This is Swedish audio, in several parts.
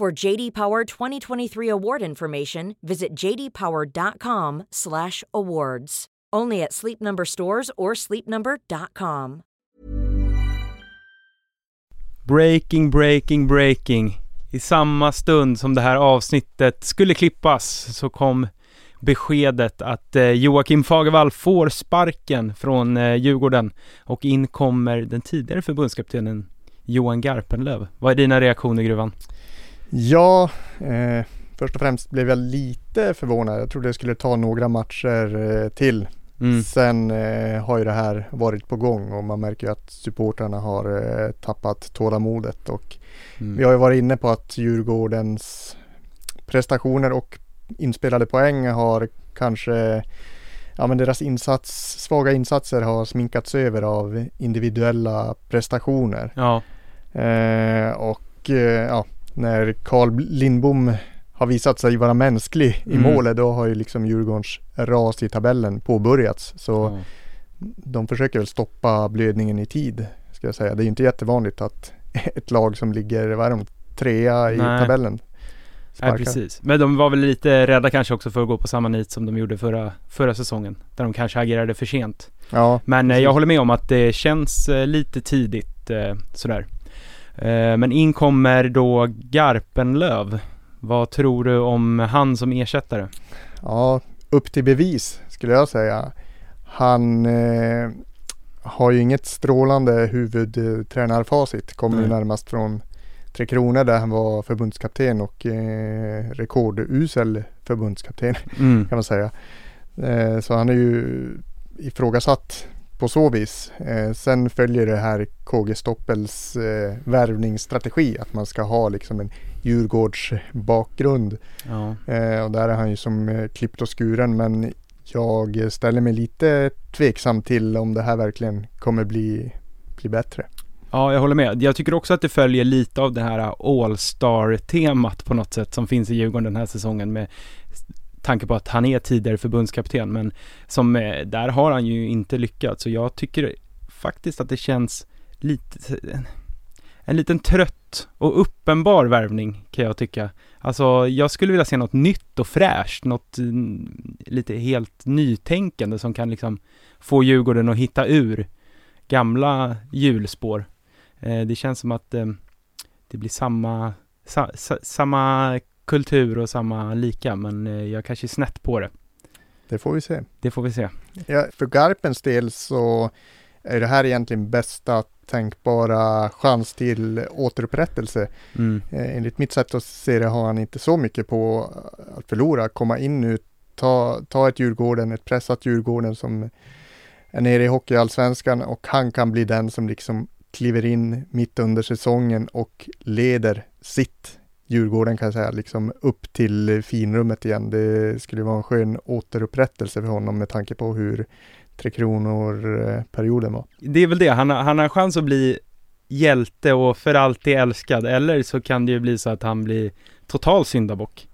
For JD Power 2023 award information, visit jdpower.com/awards. Only at Sleep Number stores or sleepnumber.com. Breaking, breaking, breaking. I samma stund som det här avsnittet skulle klippas så kom beskedet att eh, Joakim Fagervall får sparken från eh, Djurgården och in kommer den tidigare förbundskaptenen Johan Garpenlöv. Vad är dina reaktioner Gruvan? Ja, eh, först och främst blev jag lite förvånad. Jag trodde det skulle ta några matcher eh, till. Mm. Sen eh, har ju det här varit på gång och man märker ju att supportrarna har eh, tappat tålamodet och Mm. vi har ju varit inne på att Djurgårdens prestationer och inspelade poäng har kanske Ja men deras insats, svaga insatser har sminkats över av individuella prestationer. Ja, Eh, och eh, ja, när Carl Lindbom har visat sig vara mänsklig i Mm. målet då har ju liksom Djurgårdens ras i tabellen påbörjats. Så ja. de försöker väl stoppa blödningen i tid. Ska jag säga. Det är ju inte jättevanligt att ett lag som ligger, vad är de, trea i Nej. tabellen Nej, sparkar. precis. Men de var väl lite rädda kanske också för att gå på samma nit som de gjorde förra, förra säsongen. Där de kanske agerade för sent. Ja, Men eh, precis. jag håller med om att det känns eh, lite tidigt eh, sådär. Eh, men in kommer då Garpenlöv. Vad tror du om han som ersättare? Ja, upp till bevis skulle jag säga. Han eh, har ju inget strålande huvudtränarfacit. Kommer Nej. närmast från Tre Kronor där han var förbundskapten och eh, rekordusel förbundskapten Mm. kan man säga. Eh, så han är ju ifrågasatt på så vis. Eh, sen följer det här KG Stoppels eh, värvningsstrategi att man ska ha liksom en Djurgårds bakgrund. Ja. Eh, och där är han ju som eh, klippt och skuren men jag ställer mig lite tveksam till om det här verkligen kommer bli, bli bättre. ja, jag håller med. Jag tycker också att det följer lite av det här All-Star-temat på något sätt som finns i Djurgården den här säsongen med tanke på att han är tidigare förbundskapten. Men som, eh, där har han ju inte lyckats. Så jag tycker faktiskt att det känns lite, en liten trött och uppenbar värvning kan jag tycka. Alltså jag skulle vilja se något nytt och fräscht, något mm, lite helt nytänkande som kan liksom få Djurgården att hitta ur gamla hjulspår. Eh, det känns som att eh, det blir samma, sa, sa, samma kultur och samma lika, men eh, jag kanske är snett på det. Det får vi se. Det får vi se. Ja, för Garpens del så är det här egentligen bästa tänkbara chans till återupprättelse. Mm. Eh, enligt mitt sätt att se det har han inte så mycket på att förlora. Komma in nu, ta, ta ett Djurgården, ett pressat Djurgården som är nere i Hockeyallsvenskan och han kan bli den som liksom kliver in mitt under säsongen och leder sitt Djurgården kan jag säga, liksom upp till finrummet igen. Det skulle vara en skön återupprättelse för honom med tanke på hur Tre Kronor-perioden var. Det är väl det, han har, han har chans att bli hjälte och för alltid älskad, eller så kan det ju bli så att han blir total syndabock.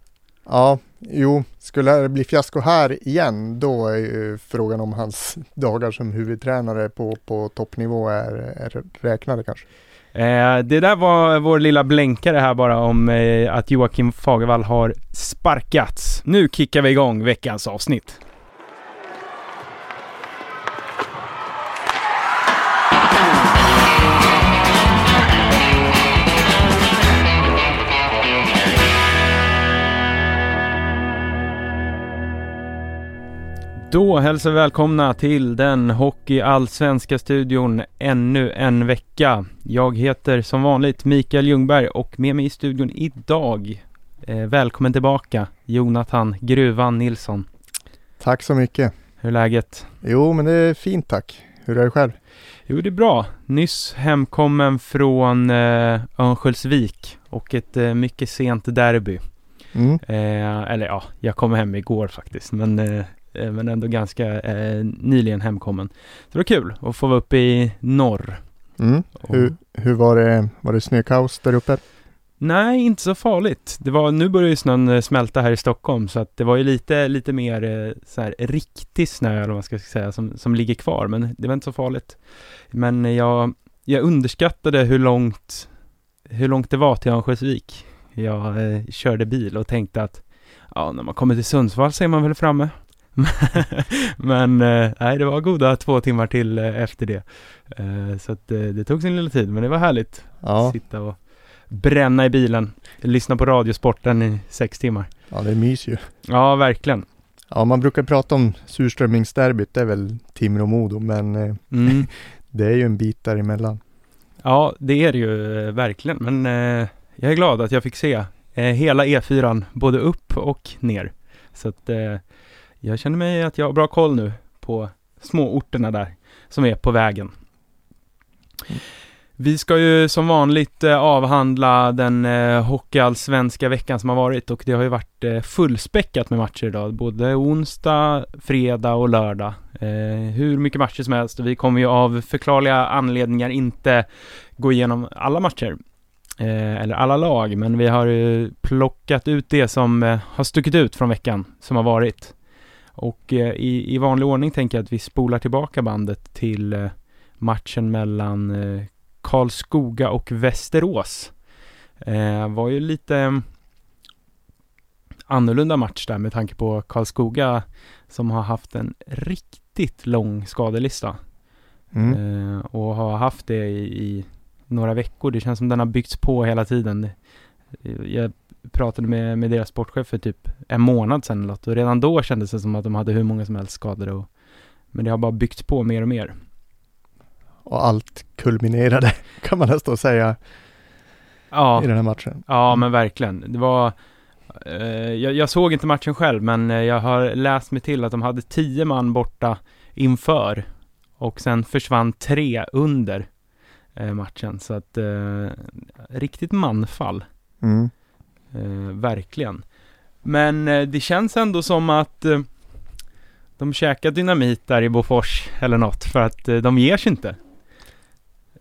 Ja, jo, skulle det bli fiasko här igen, då är ju frågan om hans dagar som huvudtränare på, på toppnivå är, är räknade kanske. Eh, det där var vår lilla blänkare här bara om eh, att Joakim Fagervall har sparkats. Nu kickar vi igång veckans avsnitt. Då hälsar vi välkomna till den Hockey-allsvenska studion ännu en vecka. Jag heter som vanligt Mikael Ljungberg och med mig i studion idag, eh, välkommen tillbaka, Jonathan Gruvan Nilsson. Tack så mycket. Hur är läget? Jo, men det är fint tack. Hur är det själv? Jo, det är bra. Nyss hemkommen från eh, Örnsköldsvik och ett eh, mycket sent derby. Mm. Eh, eller ja, jag kom hem igår faktiskt, men, eh, eh, men ändå ganska eh, nyligen hemkommen. Så det var kul att få vara uppe i norr. Mm. Hur, hur var det, var det snökaos där uppe? Nej, inte så farligt. Det var, nu börjar ju snön eh, smälta här i Stockholm, så att det var ju lite, lite mer eh, så här riktig snö, eller vad man ska säga, som, som ligger kvar, men det var inte så farligt. Men jag, jag underskattade hur långt, hur långt det var till Örnsköldsvik. Jag eh, körde bil och tänkte att, ja, när man kommer till Sundsvall så är man väl framme. men eh, nej, det var goda två timmar till eh, efter det. Eh, så att det tog sin lilla tid, men det var härligt. Ja, Sitta och bränna i bilen, lyssna på radiosporten i sex timmar. ja det är mys ju. Ja, verkligen. Ja, man brukar prata om surströmmingsderbyt, det är väl Timrå-Modo, men Mm. det är ju en bit däremellan. Ja, det är det ju verkligen, men jag är glad att jag fick se hela E4, både upp och ner. Så att jag känner mig att jag har bra koll nu på småorterna där, som är på vägen. Vi ska ju som vanligt eh, avhandla den eh, hockeyallsvenska veckan som har varit och det har ju varit eh, fullspäckat med matcher idag, både onsdag, fredag och lördag. Hur mycket matcher som helst och vi kommer ju av förklarliga anledningar inte gå igenom alla matcher. Eller alla lag, men vi har ju plockat ut det som har stuckit ut från veckan som har varit. Och eh, i, i vanlig ordning tänker jag att vi spolar tillbaka bandet till eh, matchen mellan eh, Karlskoga och Västerås. Eh, var ju lite eh, annorlunda match där med tanke på Karlskoga som har haft en riktigt lång skadelista. Mm. Eh, och har haft det i, i några veckor. Det känns som den har byggts på hela tiden. Eh, Jag pratade med, med deras sportchef för typ en månad sedan eller något, och redan då kändes det som att de hade hur många som helst skadade. Och, men det har bara byggts på mer och mer. Och allt kulminerade, kan man nästan säga, Ja, i den här matchen. ja men verkligen. Det var eh, jag, jag såg inte matchen själv, men eh, jag har läst mig till att de hade tio man borta inför och sen försvann tre under eh, matchen. Så att eh, riktigt manfall. Mm. Eh, verkligen. Men eh, det känns ändå som att eh, de käkar dynamit där i Bofors eller något för att eh, de ger sig inte.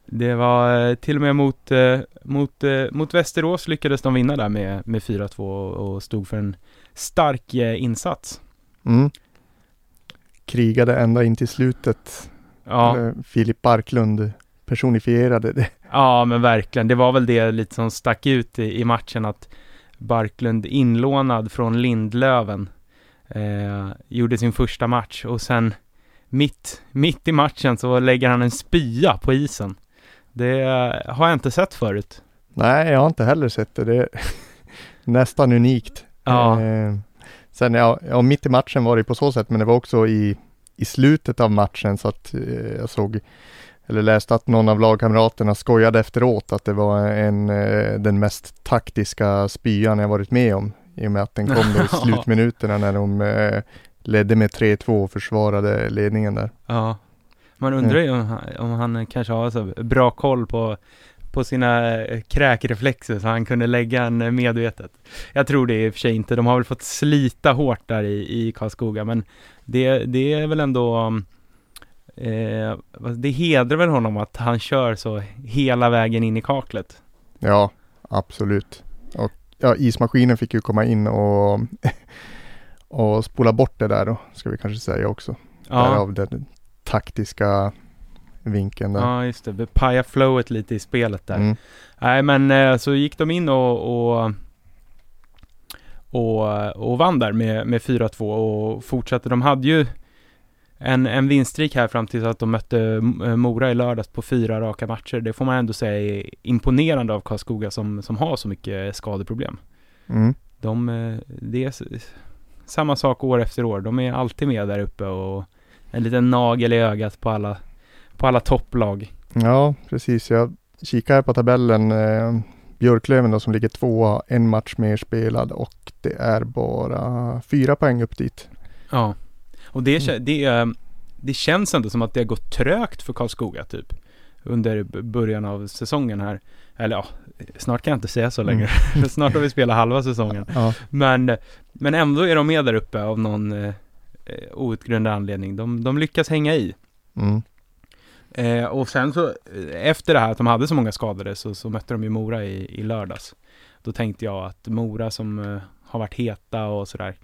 Det var eh, till och med mot, eh, mot, mot Västerås lyckades de vinna där med, med 4-2 och, stod för en stark insats. Mm. Krigade ända in till slutet. Ja, Eller Filip Barklund personifierade det. ja men verkligen. Det var väl det lite som stack ut i, i matchen att Barklund inlånad från Lindlöven eh, gjorde sin första match och sen mitt, mitt i matchen så lägger han en spya på isen. Det har jag inte sett förut. Nej, jag har inte heller sett det. Det är nästan unikt. Ja. Eh, sen, ja, ja, mitt i matchen var det på så sätt, men det var också i, i slutet av matchen så att eh, jag såg eller läste att någon av lagkamraterna skojade efteråt att det var en, eh, den mest taktiska spyan jag varit med om. I och med att den kom då i slutminuterna när de eh, ledde med 3-2 och försvarade ledningen där. Ja. Man undrar ju om om han kanske har så bra koll på, på sina eh, kräkreflexer så han kunde lägga en medvetet. Jag tror det i och för sig inte. De har väl fått slita hårt där i, i Karlskoga, men det, det är väl ändå um, eh, vad- det hedrar väl honom att han kör så hela vägen in i kaklet. Ja, absolut. Och ja, ismaskinen fick ju komma in och, och spola bort det där då, ska vi kanske säga också. Ja, Därav den taktiska vinkeln där. ja just det. Paja flowet lite i spelet där. Mm. Nej men eh, så gick de in och, och, och, och vann där med, med 4-2 och fortsatte. De hade ju en, en vinstrik här fram tills att de mötte eh, Mora i lördags på fyra raka matcher. Det får man ändå säga är imponerande av Karlskoga som, som har så mycket skadeproblem. Mm. De, eh, det är samma sak år efter år. De är alltid med där uppe och en liten nagel i ögat på alla, på alla topplag. Ja, precis. Jag kikar här på tabellen. Eh, Björklöven då som ligger tvåa, en match mer spelad och det är bara fyra poäng upp dit. Ja, och det, kä- det, eh, det känns ändå som att det har gått trögt för Karlskoga typ. under början av säsongen här. Eller ja, snart kan jag inte säga så Mm. längre. snart har vi spelat halva säsongen. Ja. Men, men ändå är de med där uppe av någon eh, eh, outgrundlig anledning. De, de lyckas hänga i. Mm. Eh, och sen så, eh, efter det här att de hade så många skadade så, så mötte de ju Mora i, i lördags. Då tänkte jag att Mora som eh, har varit heta och sådär,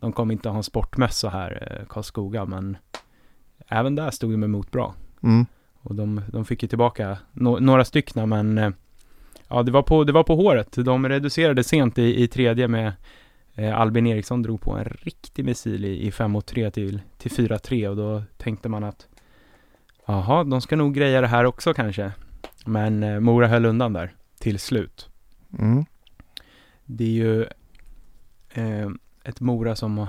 de kommer inte ha en sportmössa här, eh, Karlskoga, men även där stod de emot bra. Mm. Och de, de fick ju tillbaka no, några stycken, men eh, ja, det var, på, det var på håret. De reducerade sent i, i tredje med eh, Albin Eriksson drog på en riktig missil i, i 5 mot 3 till, till 4-3 och då tänkte man att jaha, de ska nog greja det här också kanske. Men eh, Mora höll undan där till slut. Mm. Det är ju eh, ett Mora som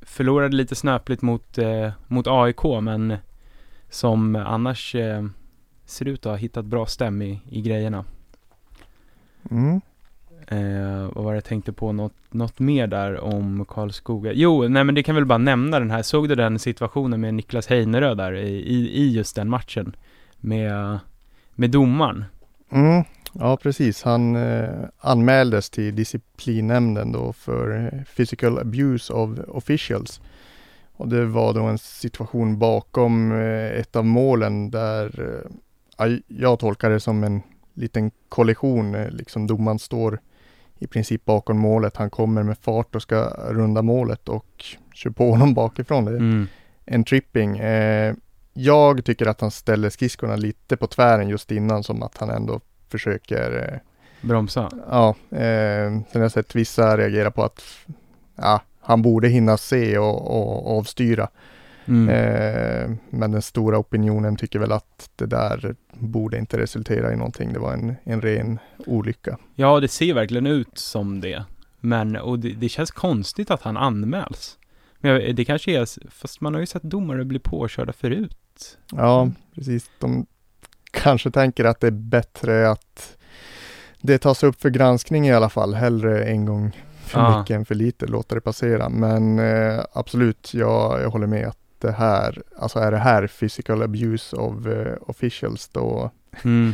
förlorade lite snöpligt mot, eh, mot AIK, men som annars eh, ser ut att ha hittat bra stäm i, i grejerna. Mm. Eh, vad var det jag tänkte på? Något, något mer där om Karlskoga? Jo, nej men det kan väl bara nämna den här. Såg du den situationen med Niklas Heinerö där i, i, i just den matchen? Med, med domaren? Mm. Ja, precis. Han eh, anmäldes till disciplinnämnden då för eh, physical abuse of officials. Och det var då en situation bakom eh, ett av målen där eh, ja, jag tolkar det som en liten kollision. Eh, liksom domaren står i princip bakom målet. Han kommer med fart och ska runda målet och kör på honom bakifrån. Det är Mm. en tripping. Eh, jag tycker att han ställer skridskorna lite på tvären just innan som att han ändå försöker, eh, Bromsa? ja, eh, sen har jag sett vissa reagera på att ja, han borde hinna se och, och avstyra. Mm. Eh, men den stora opinionen tycker väl att det där borde inte resultera i någonting. Det var en, en ren olycka. Ja, det ser verkligen ut som det. Men, och det, det känns konstigt att han anmäls. Men det kanske är, fast man har ju sett domare bli påkörda förut. Ja, precis. De kanske tänker att det är bättre att det tas upp för granskning i alla fall, hellre en gång för Ja. mycket än för lite, låta det passera. Men eh, absolut, jag, jag håller med att det här, alltså är det här physical abuse of eh, officials då, Mm.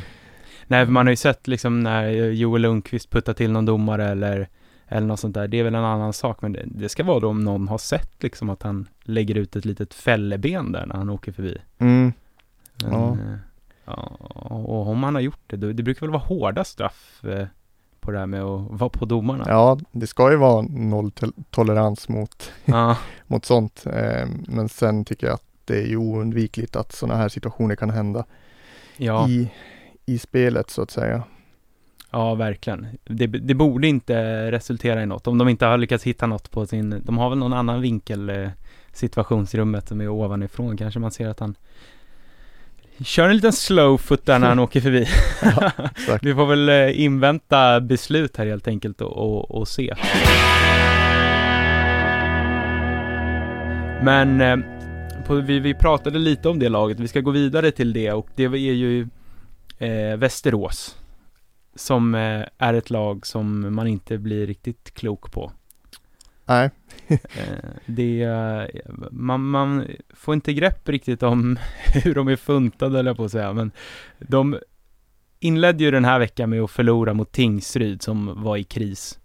Nej, man har ju sett liksom när Joel Lundqvist puttar till någon domare eller, eller något sånt där. Det är väl en annan sak, men det, det ska vara då om någon har sett liksom att han lägger ut ett litet fälleben där när han åker förbi. mm, Men, Ja. Ja, och om han har gjort det, då, det brukar väl vara hårda straff eh, på det här med att vara på domarna. ja, det ska ju vara noll tol- tolerans mot, Ja, mot sånt. Eh, men sen tycker jag att det är ju oundvikligt att sådana här situationer kan hända ja, i, i spelet så att säga. ja verkligen. Det, det borde inte resultera i något. Om de inte har lyckats hitta något på sin, de har väl någon annan vinkel eh, situationsrummet som är ovanifrån. Kanske man ser att han kör en liten slow foot där när han åker förbi. Ja. Vi får väl eh, invänta beslut här helt enkelt och, och, och se. Men eh, på, vi, vi pratade lite om det laget, vi ska gå vidare till det och det är ju eh, Västerås som eh, är ett lag som man inte blir riktigt klok på. Nej, Eh, det, eh, man, man får inte grepp riktigt om hur de är funtade, eller på att säga, men de inledde ju den här veckan med att förlora mot Tingsryd som var i kris.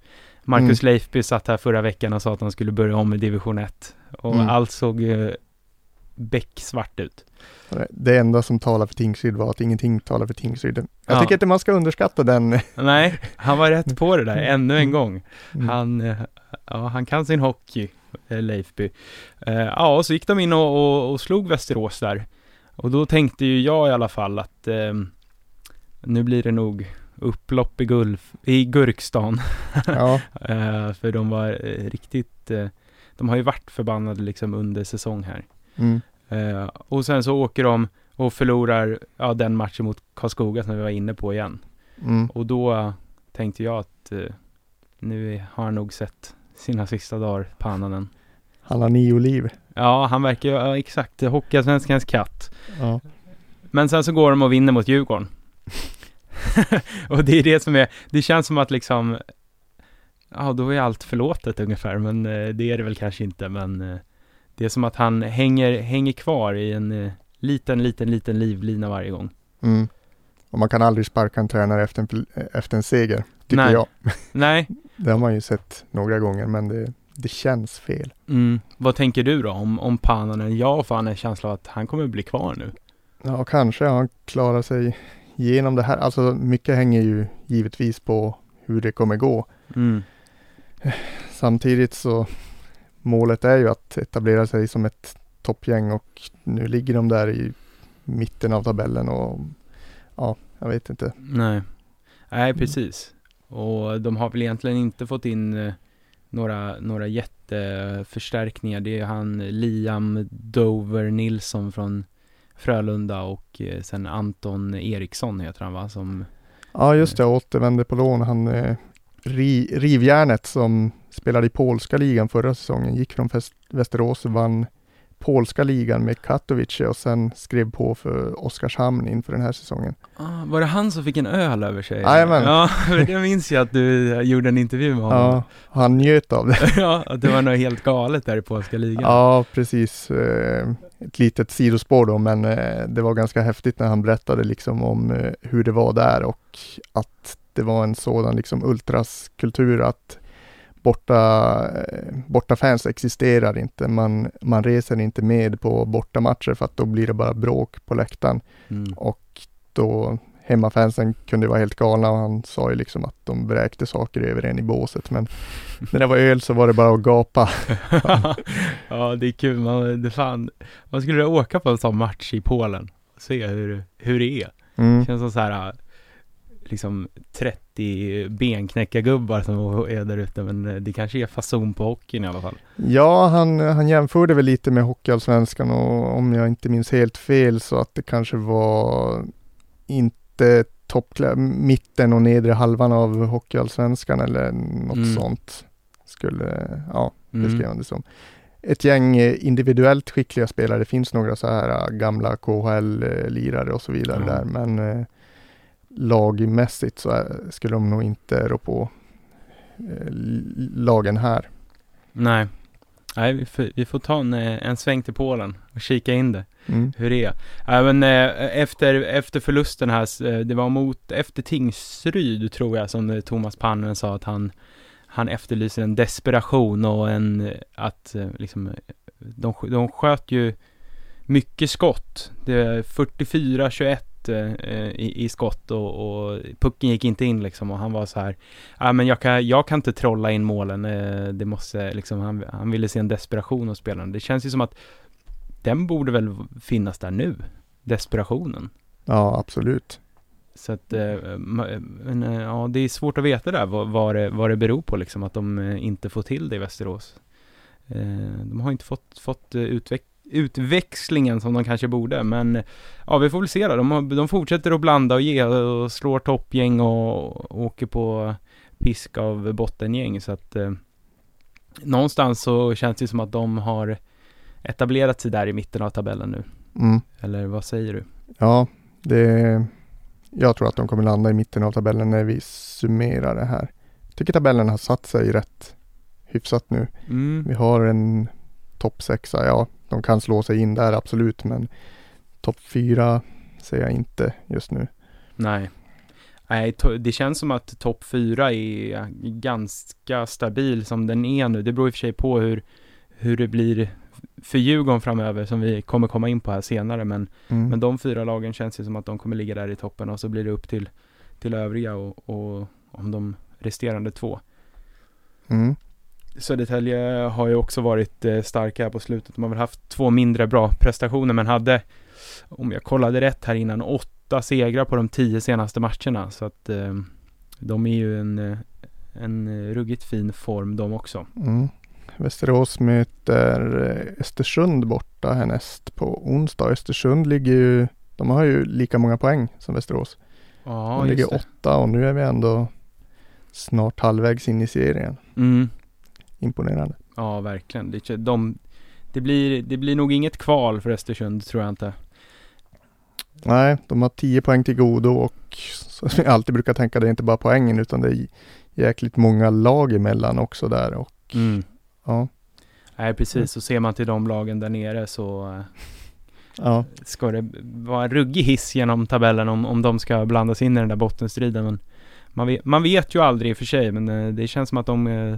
Marcus Leifby satt här förra veckan och sa att han skulle börja om i division 1 och Mm. allt såg ju becksvart ut. Det enda som talar för Tingsryd var att ingenting talar för Tingsryd. Jag Ja. tycker inte man ska underskatta den. Nej, han var rätt på det där ännu en gång. Mm. Han, eh, ja, han kan sin hockey, eh, Leifby. Eh, ja, och så gick de in och, och, och slog Västerås där. Och då tänkte ju jag i alla fall att eh, nu blir det nog upplopp i, Gulf, i Gurkstan. Ja, eh, för de var eh, riktigt, de har ju varit förbannade liksom under säsong här. mm. Eh, och sen så åker de och förlorar ja, den matchen mot Karlskoga som vi var inne på igen. Mm. Och då eh, tänkte jag att eh, nu har han nog sett sina sista dagar på Annanen. Han har nio liv. Ja, han verkar ju, ja, exakt, Hockeyallsvenskans katt. Ja. Men sen så går de och vinner mot Djurgården. och det är det som är, det känns som att liksom, ja då är allt förlåtet ungefär, men eh, det är det väl kanske inte, men eh, det är som att han hänger, hänger kvar i en eh, liten, liten, liten livlina varje gång. Mm. Och man kan aldrig sparka en tränare efter en, efter en seger, tycker Nej. jag. Nej, Det har man ju sett några gånger, men det, det känns fel. mm. vad tänker du då om, om Pananen? Jag har fan en känsla av att han kommer bli kvar nu. Ja, kanske han klarat sig igenom det här. Alltså mycket hänger ju givetvis på hur det kommer gå. Mm. Samtidigt så målet är ju att etablera sig som ett toppgäng och nu ligger de där i mitten av tabellen och ja, jag vet inte. Nej. Nej, precis. Och de har väl egentligen inte fått in eh, några, några jätteförstärkningar. Det är han Liam Dover Nilsson från Frölunda och eh, sen Anton Eriksson heter han va? Som, Ja, just det, återvände på lån. Han eh, ri, Rivjärnet som spelade i polska ligan förra säsongen gick från Västerås och vann polska ligan med Katowice och sen skrev på för Oskarshamn inför den här säsongen. ah, var det han som fick en öl över sig? Jajamän. Ja, det minns jag att du eh, gjorde en intervju med honom. Ja, han njöt av det. ja, att det var något helt galet där i polska ligan. Ja, precis. Eh, Ett litet sidospår då, men eh, det var ganska häftigt när han berättade liksom om hur det var där och att det var en sådan liksom ultraskultur att borta, eh, borta fans existerar inte. Man, man reser inte med på bortamatcher för att då blir det bara bråk på läktaren Mm. och då hemmafansen kunde vara helt galna och han sa ju liksom att de vräkte saker över en i båset men när det var öl så var det bara att gapa. ja, det är kul. Man, det fan, man skulle åka på en sån match i Polen och se hur, hur det är. Mm. Det känns som så här, liksom 30 benknäckargubbar som är där ute, men det kanske är fason på hockeyn i alla fall. Ja, han, han jämförde väl lite med Hockeyallsvenskan och om jag inte minns helt fel så att det kanske var inte toppklä- mitten och nedre halvan av Hockeyallsvenskan eller något Mm. sånt. Skulle, ja, Mm. beskrev han det som. Ett gäng eh, individuellt skickliga spelare, det finns några så här eh, gamla KHL-lirare och så vidare Ja. där, men eh, lagmässigt så skulle de nog inte rå på eh, lagen här. Nej. Nej, vi får, vi får ta en, eh, en sväng till Polen och kika in det, Mm. hur det är. Även eh, efter, efter förlusten här, det var mot, efter Tingsryd tror jag, som Thomas Pannen sa att han, han efterlyser en desperation och en, att liksom, de, de sköt ju mycket skott. Det är 44-21 eh, i, i skott och, och pucken gick inte in liksom och han var så här Ja men jag kan, jag kan inte trolla in målen, eh, det måste liksom, han, han ville se en desperation hos spelarna. Det känns ju som att den borde väl finnas där nu, desperationen. Ja, absolut. Så att, eh, ma- men eh, ja, det är svårt att veta där vad, vad, det, vad det beror på liksom, att de eh, inte får till det i Västerås. Eh, de har inte fått, fått eh, utveck utväxlingen som de kanske borde, men ja, vi får väl se då. De, de fortsätter att blanda och ge och slår toppgäng och, och åker på pisk av bottengäng, så att eh, någonstans så känns det som att de har etablerat sig där i mitten av tabellen nu. Mm. Eller vad säger du? Ja, det, jag tror att de kommer landa i mitten av tabellen när vi summerar det här. Jag tycker tabellen har satt sig rätt hyfsat nu. Mm. Vi har en topp sexa, ja, de kan slå sig in där absolut, men topp fyra ser jag inte just nu. Nej. Nej, det känns som att topp fyra är ganska stabil som den är nu. Det beror i och för sig på hur, hur det blir för Djurgården framöver som vi kommer komma in på här senare. Men, Mm. men de fyra lagen känns ju som att de kommer ligga där i toppen och så blir det upp till, till övriga och, och om de resterande två. Mm. Södertälje har ju också varit eh, starka här på slutet. De har väl haft två mindre bra prestationer men hade, om jag kollade rätt här innan, åtta segrar på de tio senaste matcherna. Så att eh, de är ju en, eh, en ruggigt fin form de också. Mm. Västerås möter Östersund borta härnäst på onsdag. Östersund ligger ju, de har ju lika många poäng som Västerås. Ja, de ligger det. åtta och nu är vi ändå snart halvvägs in i serien. Mm. Imponerande. Ja, verkligen. Det, de, det, blir, det blir nog inget kval för Östersund, tror jag inte. Nej, de har 10 poäng till godo och som jag alltid brukar tänka, det är inte bara poängen utan det är jäkligt många lag emellan också där och Mm. ja, Nej, precis. Så ser man till de lagen där nere så, Ja, ska det vara en ruggig hiss genom tabellen om, om de ska blandas in i den där bottenstriden. Men man vet, man vet ju aldrig i och för sig, men eh, det känns som att de eh,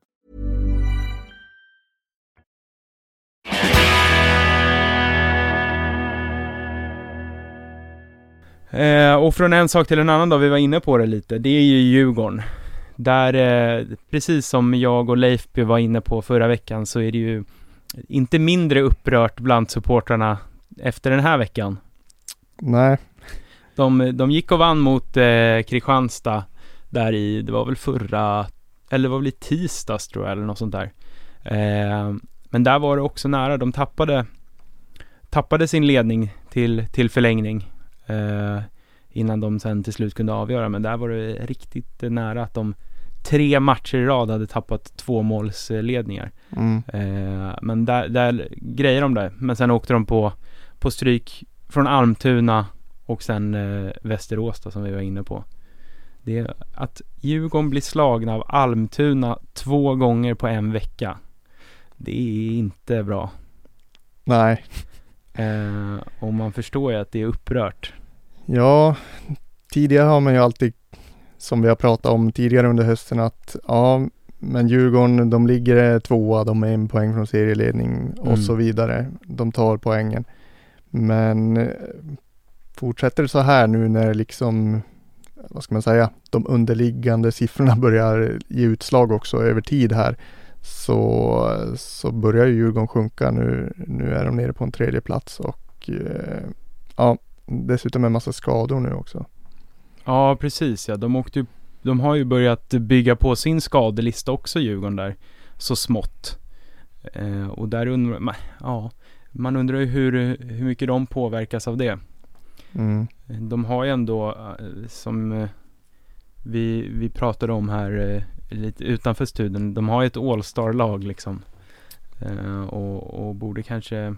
Eh, och från en sak till en annan då, vi var inne på det lite, det är ju Djurgården. Där, eh, precis som jag och Leifby var inne på förra veckan, så är det ju inte mindre upprört bland supportrarna efter den här veckan. Nej, De, de gick och vann mot eh, Kristianstad där i, det var väl förra, eller det var väl i tisdags tror jag, eller något sånt där. Eh, men där var det också nära, de tappade, tappade sin ledning till, till förlängning. Eh, innan de sen till slut kunde avgöra, men där var det riktigt nära att de tre matcher i rad hade tappat två målsledningar. mm. Eh, men där, där grejer de det. Men sen åkte de på, på stryk från Almtuna och sen eh, Västerås då, som vi var inne på. Det är att Djurgården blir slagna av Almtuna två gånger på en vecka. Det är inte bra. nej. Eh, och man förstår ju att det är upprört. Ja, tidigare har man ju alltid, som vi har pratat om tidigare under hösten, att ja, men Djurgården, de ligger tvåa, de är en poäng från serieledning och Mm. så vidare. De tar poängen. Men eh, fortsätter det så här nu när liksom, vad ska man säga, de underliggande siffrorna börjar ge utslag också över tid här, så, så börjar ju Djurgården sjunka nu. Nu är de nere på en tredje plats och eh, ja, dessutom en massa skador nu också. Ja, precis ja. De åkte ju, de har ju börjat bygga på sin skadelista också, Djurgården där. Så smått. Eh, och där undrar man, ja, man undrar ju hur, hur mycket de påverkas av det. Mm. De har ju ändå, eh, som eh, vi, vi pratade om här lite utanför studion, de har ju ett All-star-lag liksom. Eh, och, och borde kanske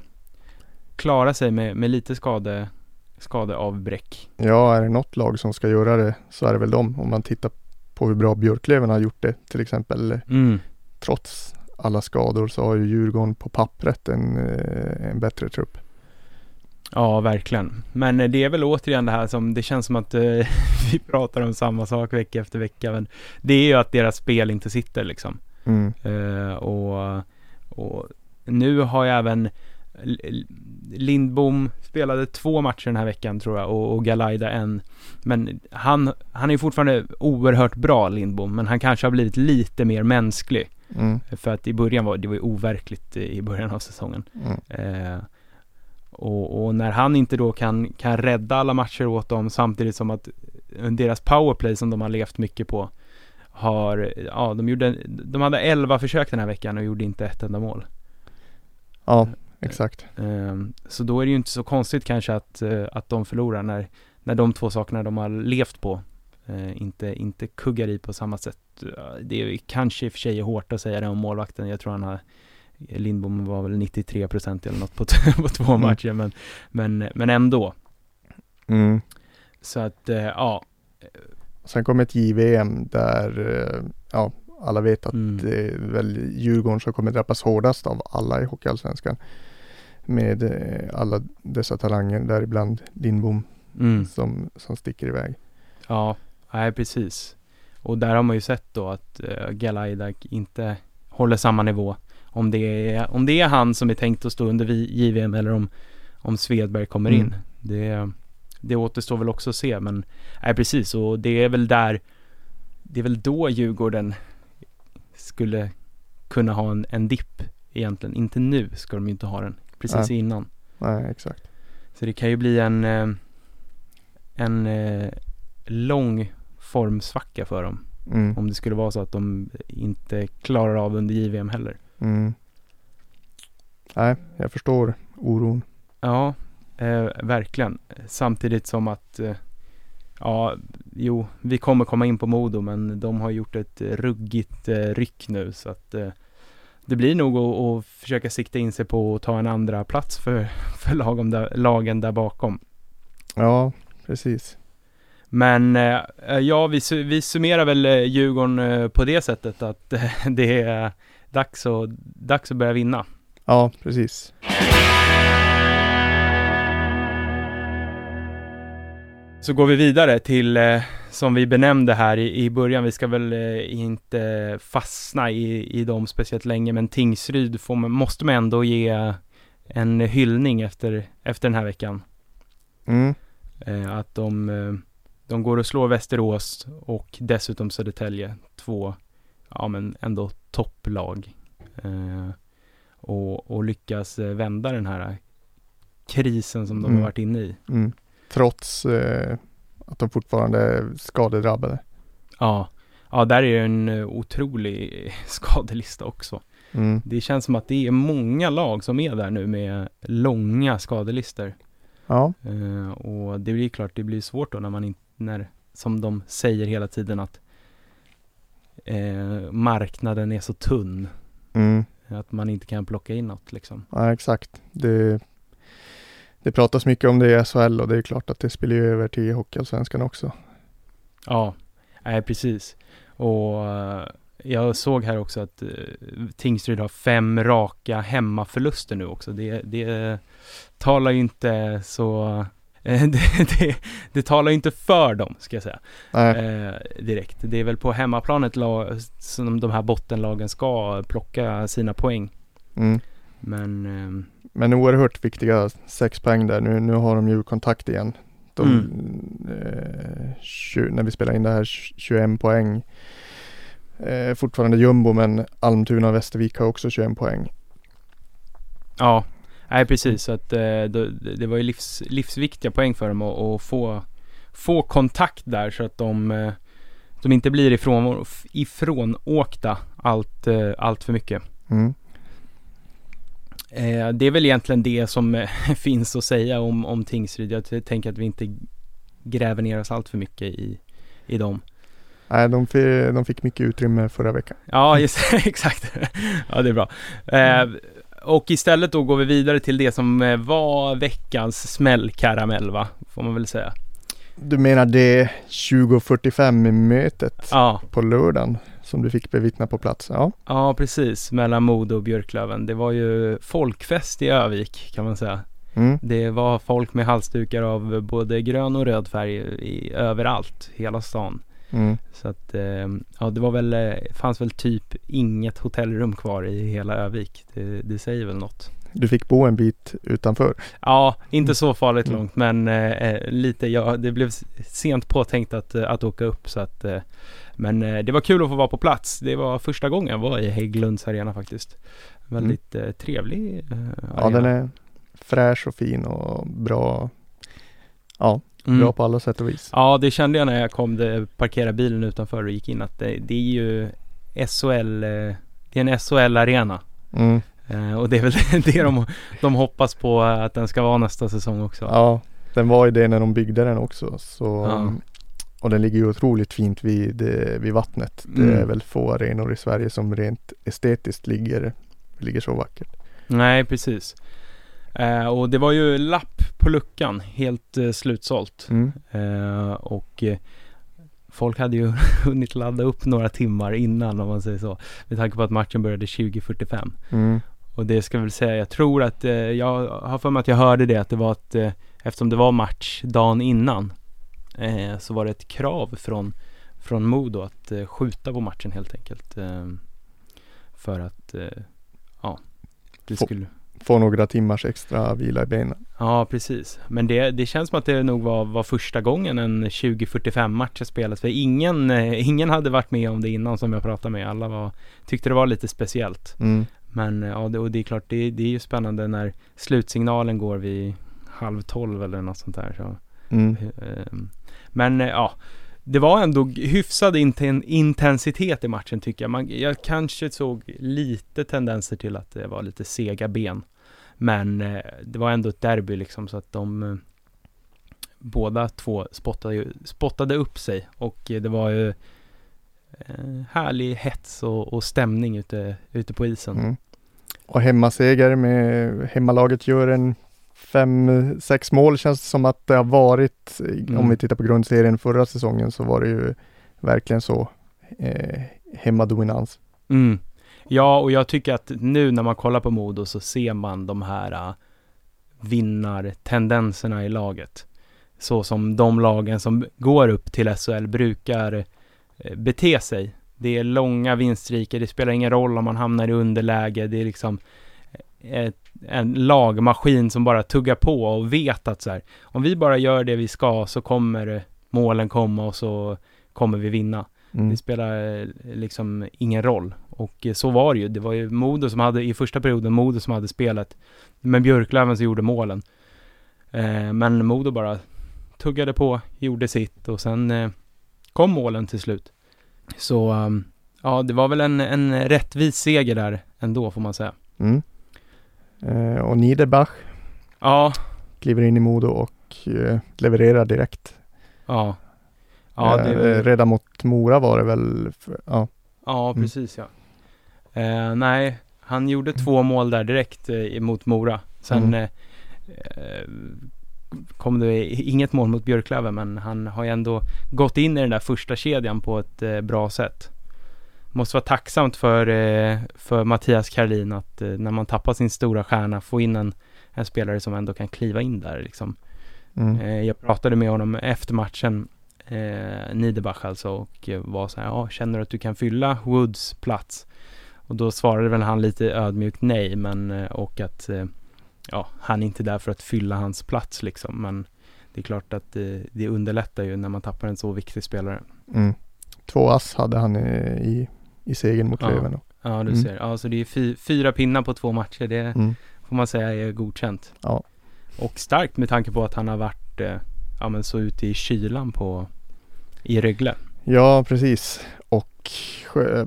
klara sig med, med lite skade, skadeavbräck. Ja, är det något lag som ska göra det så är det väl dem. Om man tittar på hur bra Björklöven har gjort det till exempel. Mm. Trots alla skador så har ju Djurgården på pappret en, eh, en bättre trupp. Ja, verkligen. Men eh, det är väl återigen det här som, det känns som att eh, vi pratar om samma sak vecka efter vecka. Men det är ju att deras spel inte sitter liksom. Mm. Eh, och, och nu har jag även Lindbom spelade två matcher den här veckan tror jag och, och Galaida en. Men han, han är ju fortfarande oerhört bra Lindbom, men han kanske har blivit lite mer mänsklig. Mm. För att i början var det var ju overkligt i början av säsongen. Mm. Eh, och, och när han inte då kan, kan rädda alla matcher åt dem samtidigt som att deras powerplay som de har levt mycket på har, ja de gjorde, de hade 11 försök den här veckan och gjorde inte ett enda mål. Ja, exakt. Eh, så då är det ju inte så konstigt kanske att, eh, att de förlorar när, när de två sakerna de har levt på eh, inte, inte kuggar i på samma sätt. Eh, Det är kanske i och för sig hårt att säga det om målvakten. Jag tror han har Lindbom var väl 93% eller något på, på två Mm. matcher men, men, men ändå. Mm. Så att eh, ja. Sen kommer ett JVM där eh, ja, alla vet att Mm. det är väl Djurgården som kommer drabbas hårdast av alla i Hockeyallsvenskan. Med eh, alla dessa talanger, däribland Lindbom Mm, som, som sticker iväg. ja, nej precis. Och där har man ju sett då att uh, Galaida inte håller samma nivå. Om det, är, om det är han som är tänkt att stå under JVM eller om, om Svedberg kommer Mm. in. Det, det återstår väl också att se men, nej precis och det är väl där, det är väl då Djurgården skulle kunna ha en, en dipp egentligen. Inte nu ska de ju inte ha den, precis Nej. innan. Nej, exakt. Så det kan ju bli en, eh, en eh, lång formsvacka för dem. Mm. Om det skulle vara så att de inte klarar av under JVM heller. Mm. Nej, jag förstår oron. Ja, eh, verkligen. Samtidigt som att eh, ja, jo, vi kommer komma in på Modo men de har gjort ett ruggigt eh, ryck nu så att eh, det blir nog att, att försöka sikta in sig på att ta en andra plats för, för lagen, där, lagen där bakom. Ja, precis. Men eh, ja, vi, vi summerar väl eh, Djurgården eh, på det sättet att det är dags, och, dags att börja vinna. Ja, precis. Så går vi vidare till, eh, som vi benämnde här i, i början, vi ska väl eh, inte fastna i, i dem speciellt länge, men Tingsryd får måste man ändå ge en hyllning efter, efter den här veckan. Mm. Eh, att de, de går och slår Västerås och dessutom Södertälje, två, ja men ändå topplag. Eh, och, och lyckas eh, vända den här krisen som de Mm. har varit inne i. Mm. Trots eh, att de fortfarande är skadedrabbade. Ja, ja där är en eh, otrolig skadelista också. Mm. Det känns som att det är många lag som är där nu med långa skadelister. Ja, Eh, och det blir klart, det blir svårt då när man inte, när, som de säger hela tiden att eh, marknaden är så tunn. mm. Att man inte kan plocka in något liksom. ja exakt. Det, det pratas mycket om det i SHL och det är klart att det spelar ju över till Hockeyallsvenskan också. Ja, nej precis. Och eh, jag såg här också att uh, Tingsryd har fem raka hemmaförluster nu också. Det, det talar ju inte så... eh, det, det, det talar ju inte för dem, ska jag säga. Eh, direkt. Det är väl på hemmaplanet la, som de här bottenlagen ska plocka sina poäng. mm. Men ehm, Men oerhört viktiga sex poäng där. Nu, nu har de ju kontakt igen. De, eh, 20, när vi spelar in det här 21 poäng. Eh, fortfarande jumbo men Almtuna och Västervik har också 21 poäng. ja, nej precis. Så att eh, det, det var ju livs, livsviktiga poäng för dem att, att få, få kontakt där så att de, eh, de inte blir ifrån, ifrånåkta allt, eh, allt för mycket. Mm. Det är väl egentligen det som finns att säga om, om Tingsryd. Jag tänker att vi inte gräver ner oss allt för mycket i, i dem. Nej, de, fick, de fick mycket utrymme förra veckan. Ja, just, exakt. Ja, det är bra. Eh, och istället då går vi vidare till det som eh, var veckans smällkaramell, va? Får man väl säga. Du menar det 2045 mötet Ja, på lördagen som du fick bevittna på plats? Ja. ja precis. Mellan Modo och Björklöven. Det var ju folkfest i Övik, kan man säga. Mm. Det var folk med halsdukar av både grön och röd färg i, överallt, hela stan. Mm. Så att, eh, ja det var väl, eh, fanns väl typ inget hotellrum kvar i hela Övik. Det, det säger väl något. Du fick bo en bit utanför. Ja, inte så farligt Mm. långt men eh, lite, ja det blev sent påtänkt att, eh, att åka upp så att eh, Men eh, det var kul att få vara på plats. Det var första gången jag var i Hägglunds arena faktiskt. Väldigt eh, trevlig eh, Ja, den är fräsch och fin och bra. Ja, Mm. bra på alla sätt och vis. Ja, det kände jag när jag kom, det, parkerade bilen utanför och gick in att det, det är ju SHL, det är en SHL-arena. Mm. Eh, och det är väl det de, de hoppas på att den ska vara nästa säsong också. Ja, den var ju det när de byggde den också. Så, Ja. Och den ligger ju otroligt fint vid, vid vattnet. Det Mm. är väl få arenor i Sverige som rent estetiskt ligger, ligger så vackert. Nej, precis. Eh, och det var ju lapp på luckan, helt eh, slutsålt. Mm. Eh, och eh, folk hade ju hunnit ladda upp några timmar innan om man säger så. Med tanke på att matchen började 20.45. Mm. Och det ska jag väl säga, jag tror att, eh, jag har för mig att jag hörde det, att det var att eh, eftersom det var match dagen innan så var det ett krav från, från Modo att skjuta på matchen helt enkelt. För att, ja, det skulle, Få några timmars extra vila i benen. ja precis. Men det, det känns som att det nog var, var första gången en 20-45 matcher spelades. För ingen, eh, ingen hade varit med om det innan som jag pratade med. Alla var, tyckte det var lite speciellt. Mm. Men eh, ja, det, och det är klart, det, det är ju spännande när slutsignalen går vid halv tolv eller något sånt där. Så, Mm. ehm, men eh, ja, det var ändå hyfsad inten, intensitet i matchen tycker jag. Man, jag kanske såg lite tendenser till att det var lite sega ben. Men eh, det var ändå ett derby liksom så att de eh, båda två spottade, spottade upp sig och eh, det var ju härlig hets och, och stämning ute, ute på isen. Mm. Och hemmaseger med hemmalaget gör en fem, sex mål känns det som att det har varit. Mm. Om vi tittar på grundserien förra säsongen så var det ju verkligen så hemmadominans. Mm. Ja, och jag tycker att nu när man kollar på Modo så ser man de här uh, vinnartendenserna i laget. Så som de lagen som går upp till SHL brukar eh, bete sig. Det är långa vinststriker, det spelar ingen roll om man hamnar i underläge, det är liksom ett, en lagmaskin som bara tuggar på och vet att så här, om vi bara gör det vi ska så kommer målen komma och så kommer vi vinna. Mm. Det spelar liksom ingen roll. Och eh, så var det ju. Det var ju Modo som hade, i första perioden, Modo som hade spelet. Men Björklöven som gjorde målen. Eh, men Modo bara tuggade på, gjorde sitt och sen eh, kom målen till slut. Så um, ja, det var väl en, en rättvis seger där ändå får man säga. Mm. Eh, och Niederbach Ja, kliver in i Modo och levererar direkt. ja. Ja, det, redan mot Mora var det väl, för, ja. Ja, Mm. precis ja. Eh, nej, han gjorde två mål där direkt eh, mot Mora. Sen Mm. eh, kom det inget mål mot Björklöven, men han har ju ändå gått in i den där första kedjan på ett eh, bra sätt. Måste vara tacksamt för, eh, för Mattias Karlin att eh, när man tappar sin stora stjärna få in en, en spelare som ändå kan kliva in där liksom. Mm. Jag pratade med honom efter matchen, eh, Niederbach alltså, och var så här, ja, känner du att du kan fylla Woods plats? Och då svarade väl han lite ödmjukt nej, men eh, och att eh, ja, han är inte där för att fylla hans plats liksom, men det är klart att eh, det underlättar ju när man tappar en så viktig spelare. Mm. Två ass hade han i, i segern mot Ja. Löven. Ja, du Mm. ser. Ja, så det är fy, fyra pinnar på två matcher, det Mm. får man säga är godkänt. Ja. Och starkt med tanke på att han har varit, eh, ja men så ute i kylan på, i Rögle. Ja, precis. Och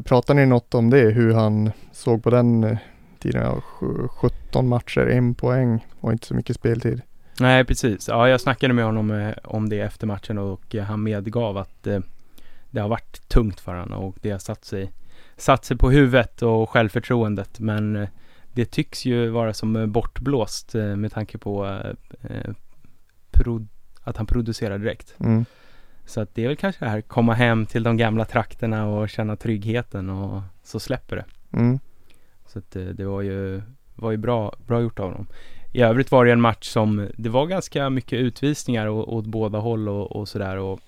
pratar ni något om det, hur han såg på den eh, tiden? Ja, sju- 17 matcher, en poäng och inte så mycket speltid. Nej, precis. Ja, jag snackade med honom eh, om det efter matchen och eh, han medgav att eh, det har varit tungt för honom och det har satt sig, satt sig på huvudet och självförtroendet. Men eh, det tycks ju vara som eh, bortblåst eh, med tanke på eh, eh, att han producerar direkt. Mm. Så att det är väl kanske det här komma hem till de gamla trakterna och känna tryggheten och så släpper det. Mm. Så att eh, det var ju, var ju bra, bra gjort av dem. I övrigt var det en match som, det var ganska mycket utvisningar å- åt båda håll och, och sådär och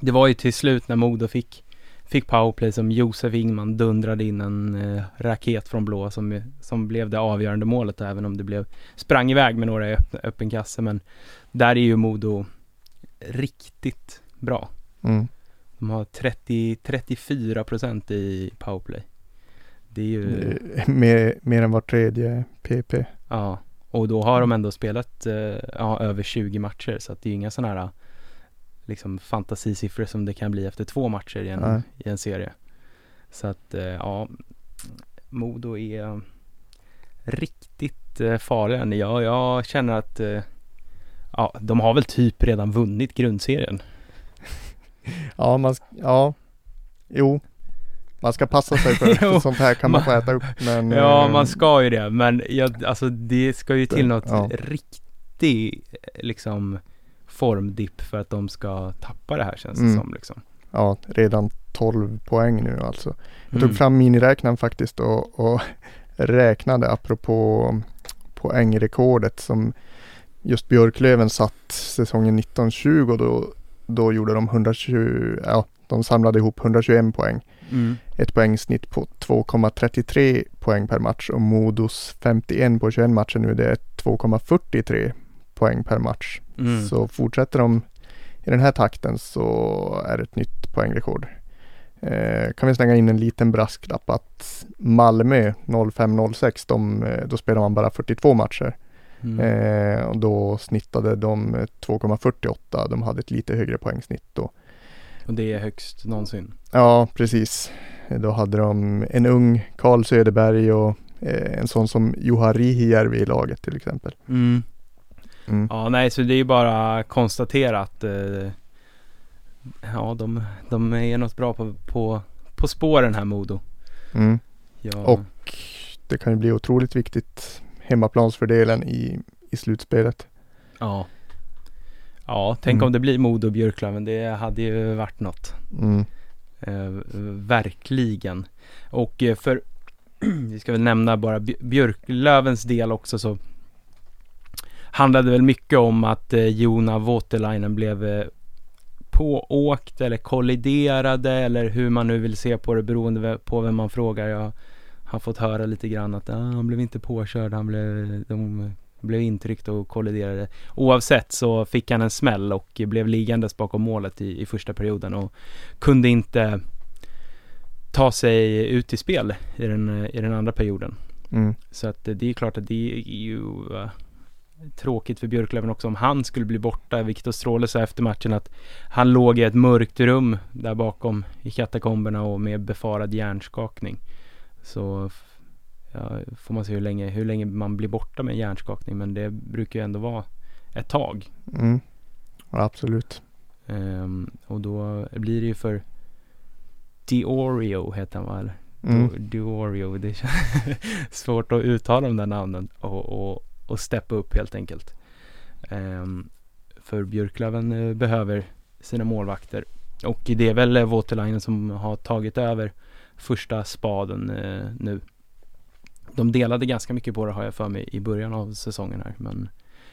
det var ju till slut när Modo fick, fick powerplay som Josef Ingman dundrade in en eh, raket från blå som, som blev det avgörande målet även om det blev, sprang iväg med några i öppen, öppen kasse men där är ju Modo riktigt bra. Mm. De har 30, 34 procent i powerplay. Det är ju... Mer, mer än var tredje PP. Ja, och då har de ändå spelat eh, ja, över 20 matcher så att det är ju inga sådana här liksom fantasisiffror som det kan bli efter två matcher i en, i en serie. Så att eh, ja, Modo är riktigt eh, farliga. Jag, jag känner att ja, de har väl typ redan vunnit grundserien. Ja, man, ja, jo. Man ska passa sig för, sånt här kan man man- få äta upp. Men, Ja, eh, man ska ju det, men jag, alltså det ska ju till något Ja. riktig liksom formdipp för att de ska tappa det här känns det Mm. som liksom. Ja, redan 12 poäng nu alltså. Jag Mm. tog fram miniräknaren faktiskt och, och räknade apropå poängrekordet som just Björklöven satt säsongen 1920 då, då gjorde de 120, ja de samlade ihop 121 poäng. Mm. Ett poängsnitt på 2,33 poäng per match och Modos 51 på 21 matcher nu det är 2,43 poäng per match. Mm. Så fortsätter de i den här takten så är det ett nytt poängrekord. Eh, kan vi slänga in en liten brasklapp att Malmö 05-06, de, eh, då spelar man bara 42 matcher. Mm. Eh, och då snittade de eh, 2,48. De hade ett lite högre poängsnitt då. Och det är högst någonsin. Ja, precis. Eh, Då hade de en ung Karl Söderberg och eh, en sån som Juha Rihijärvi i laget till exempel. Mm. Mm. Ja, nej, så det är ju bara konstatera att eh, ja, de, de är något bra på, på, på spåren här Modo. Mm. Ja, Och det kan ju bli otroligt viktigt hemmaplansfördelen i, i slutspelet. ja. Ja, tänk Mm. om det blir Modo och Björklöven. Det hade ju varit något. Mm. Eh, verkligen. Och eh, för, vi ska väl nämna bara Bj- Björklövens del också så handlade väl mycket om att eh, Jona Voutilainen blev eh, pååkt eller kolliderade eller hur man nu vill se på det beroende på vem man frågar. Jag har fått höra lite grann att ah, han blev inte påkörd, han blev, de blev intryckt och kolliderade. Oavsett så fick han en smäll och blev liggandes bakom målet i, i första perioden och kunde inte ta sig ut i spel i den, i den andra perioden. Mm. Så att det är klart att det är ju eh, tråkigt för Björklöven också om han skulle bli borta. Viktor Stråle sa efter matchen att han låg i ett mörkt rum där bakom i katakomberna och med befarad hjärnskakning. Så ja, får man se hur länge, hur länge man blir borta med hjärnskakning men det brukar ju ändå vara ett tag. Mm. Ja, absolut. Ehm, och då blir det ju för Diorio heter han va? Mm. Di- Diorio, det känns svårt att uttala de där namnen och, och, och steppa upp helt enkelt. Ehm, för Björklöven eh, behöver sina målvakter och det är väl Voutilainen som har tagit över första spaden eh, nu. De delade ganska mycket på det har jag för mig i början av säsongen här men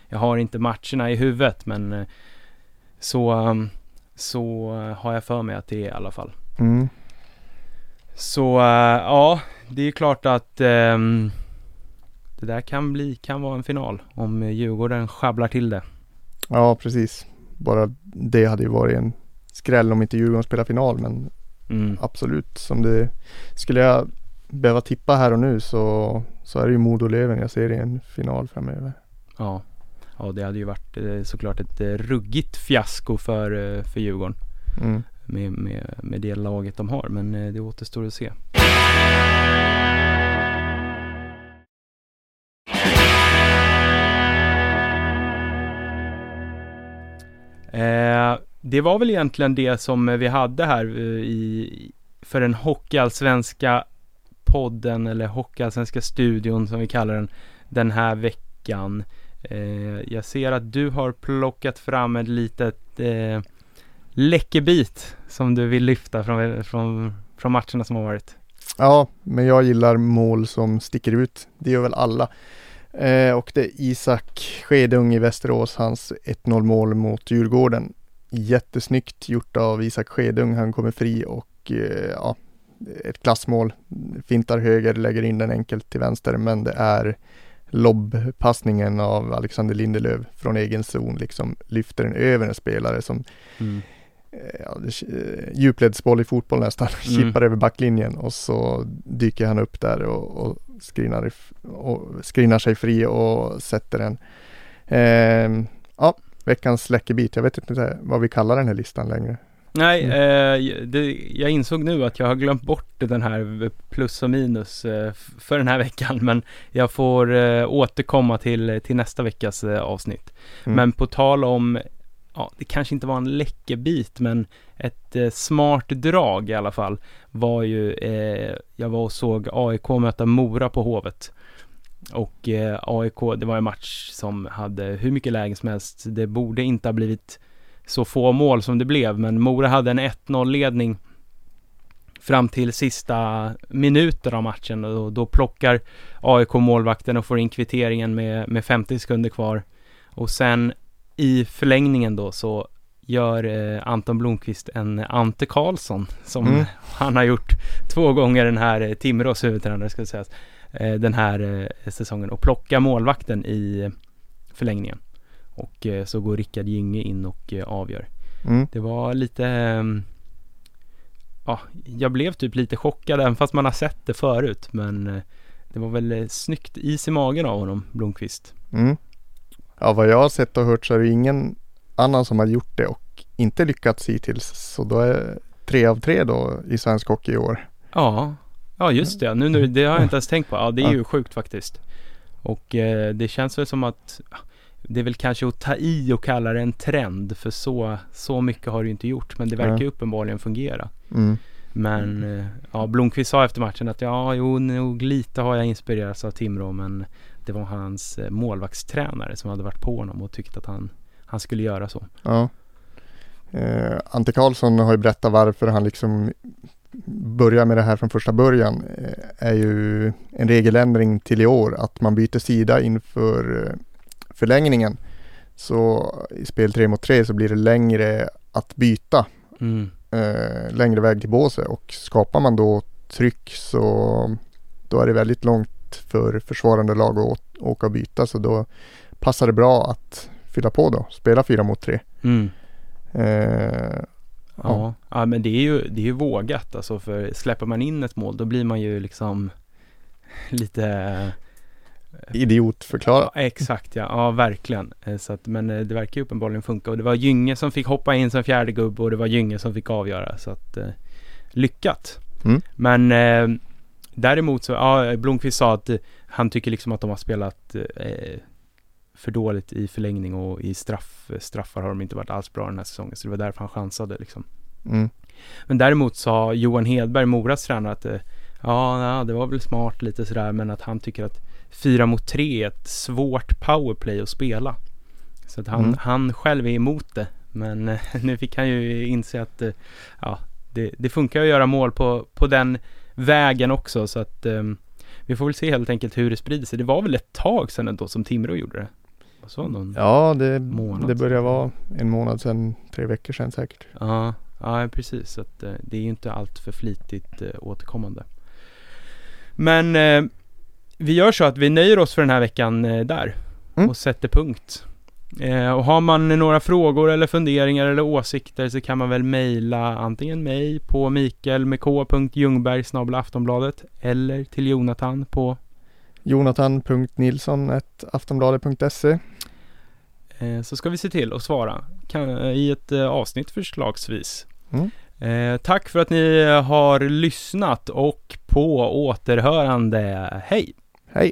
jag har inte matcherna i huvudet men eh, så, um, så eh, har jag för mig att det är i alla fall. Mm. Så ja, det är klart att ehm, det där kan bli, kan vara en final om Djurgården sjabblar till det. Ja, precis. Bara det hade ju varit en skräll om inte Djurgården spelar final, men Mm. absolut. Som det skulle jag behöva tippa här och nu så, så är det ju Modo-Löven jag ser i en final framöver. Ja. ja, det hade ju varit eh, såklart ett eh, ruggigt fiasko för, eh, för Djurgården Mm. med, med, med det laget de har, men det återstår att se. Eh, det var väl egentligen det som vi hade här eh, i, för den hockeyallsvenska podden eller hockeyallsvenska studion som vi kallar den den här veckan. Eh, jag ser att du har plockat fram ett litet eh, läckerbit som du vill lyfta från, från, från matcherna som har varit. Ja, men jag gillar mål som sticker ut. Det gör väl alla. Eh, och det är Isak Skedung i Västerås, hans 1-0 mål mot Djurgården. Jättesnyggt gjort av Isak Skedung. Han kommer fri och eh, ja, ett klassmål. Fintar höger, lägger in den enkelt till vänster, men det är lobbpassningen av Alexander Lindelöf från egen zon, liksom lyfter den över en spelare som Mm. eh, ja, eh, djupledsboll i fotboll nästan, Mm. chippar över backlinjen och så dyker han upp där och, och, skrinar sig fri och sätter den. Ehm, ja, veckans läckerbit. Jag vet inte vad vi kallar den här listan längre. Nej, Mm. eh, det, jag insåg nu att jag har glömt bort den här plus och minus eh, för den här veckan. Men jag får eh, återkomma till, till nästa veckas eh, avsnitt. Mm. Men på tal om, ja, det kanske inte var en läckerbit, men ett eh, smart drag i alla fall var ju, eh, jag var och såg AIK möta Mora på Hovet. Och eh, AIK, det var en match som hade hur mycket lägen som helst. Det borde inte ha blivit så få mål som det blev, men Mora hade en 1-0 ledning fram till sista minuten av matchen och då plockar AIK målvakten och får in kvitteringen med, med 50 sekunder kvar. Och sen i förlängningen då så gör eh, Anton Blomqvist en Ante Karlsson som Mm. han har gjort två gånger den här eh, Timrås huvudtränare ska sägas den här eh, säsongen och plockar målvakten i förlängningen. Och eh, så går Rickard Gynge in och eh, avgör. Mm. Det var lite ehm, Ja, jag blev typ lite chockad även fast man har sett det förut men eh, Det var väl eh, snyggt is i magen av honom, Blomqvist. Mm. Ja, vad jag har sett och hört så är det ingen annan som har gjort det och inte lyckats hittills. Så då är tre av tre då i svensk hockey i år. Ja, ja just det. Nu, nu, det har jag inte ens tänkt på. Ja, det är ju sjukt faktiskt. Och eh, det känns väl som att det är väl kanske att ta i och kalla det en trend, för så, så mycket har det ju inte gjort, men det verkar ju uppenbarligen fungera. Mm. Men eh, ja, Blomqvist sa efter matchen att ja, jo, nog lite har jag inspirerats av Timrå, men det var hans eh, målvaktstränare som hade varit på honom och tyckt att han, han skulle göra så. Ja. Eh, Ante Karlsson har ju berättat varför han liksom börjar med det här från första början. Eh, är ju en regeländring till i år att man byter sida inför eh, förlängningen. Så i spel 3 mot 3 så blir det längre att byta. Mm. Eh, längre väg till båset och skapar man då tryck så då är det väldigt långt för försvarande lag att åka och byta så då passar det bra att fylla på då, spela 4 mot 3. Mm. Eh, Ja. ja, men det är ju, det är ju vågat alltså, för släpper man in ett mål då blir man ju liksom lite idiotförklara. Ja, exakt ja, ja verkligen. Eh, Så att, men eh, det verkar ju uppenbarligen funka och det var Gynge som fick hoppa in som fjärde gubbe och det var Gynge som fick avgöra så att eh, lyckat. Mm. Men eh, däremot så, ja Blomqvist sa att eh, han tycker liksom att de har spelat eh, för dåligt i förlängning och i straff, straffar har de inte varit alls bra den här säsongen så det var därför han chansade liksom. Mm. Men däremot sa Johan Hedberg, Moras tränare, att eh, ja, det var väl smart lite sådär, men att han tycker att fyra mot tre är ett svårt powerplay att spela. Så att han, Mm. han själv är emot det. Men eh, nu fick han ju inse att eh, ja, det, det funkar att göra mål på, på den vägen också. Så att eh, vi får väl se helt enkelt hur det sprider sig. Det var väl ett tag sedan ändå som Timrå gjorde det. Vad sa någon? Ja, det, Månad. det börjar vara en månad sedan, tre veckor sedan säkert. Ja, ja precis. Så att, eh, det är ju inte allt för flitigt eh, återkommande. Men eh, vi gör så att vi nöjer oss för den här veckan eh, där Mm. och sätter punkt. Och har man några frågor eller funderingar eller åsikter så kan man väl mejla antingen mig på mikael med k.ljungberg snabel-a aftonbladet eller till Jonathan på Jonathan.nilsson.aftonbladet.se eh, så ska vi se till att svara eh, i ett eh, avsnitt förslagsvis. Mm. Tack för att ni har lyssnat och på återhörande. Hej! Hej!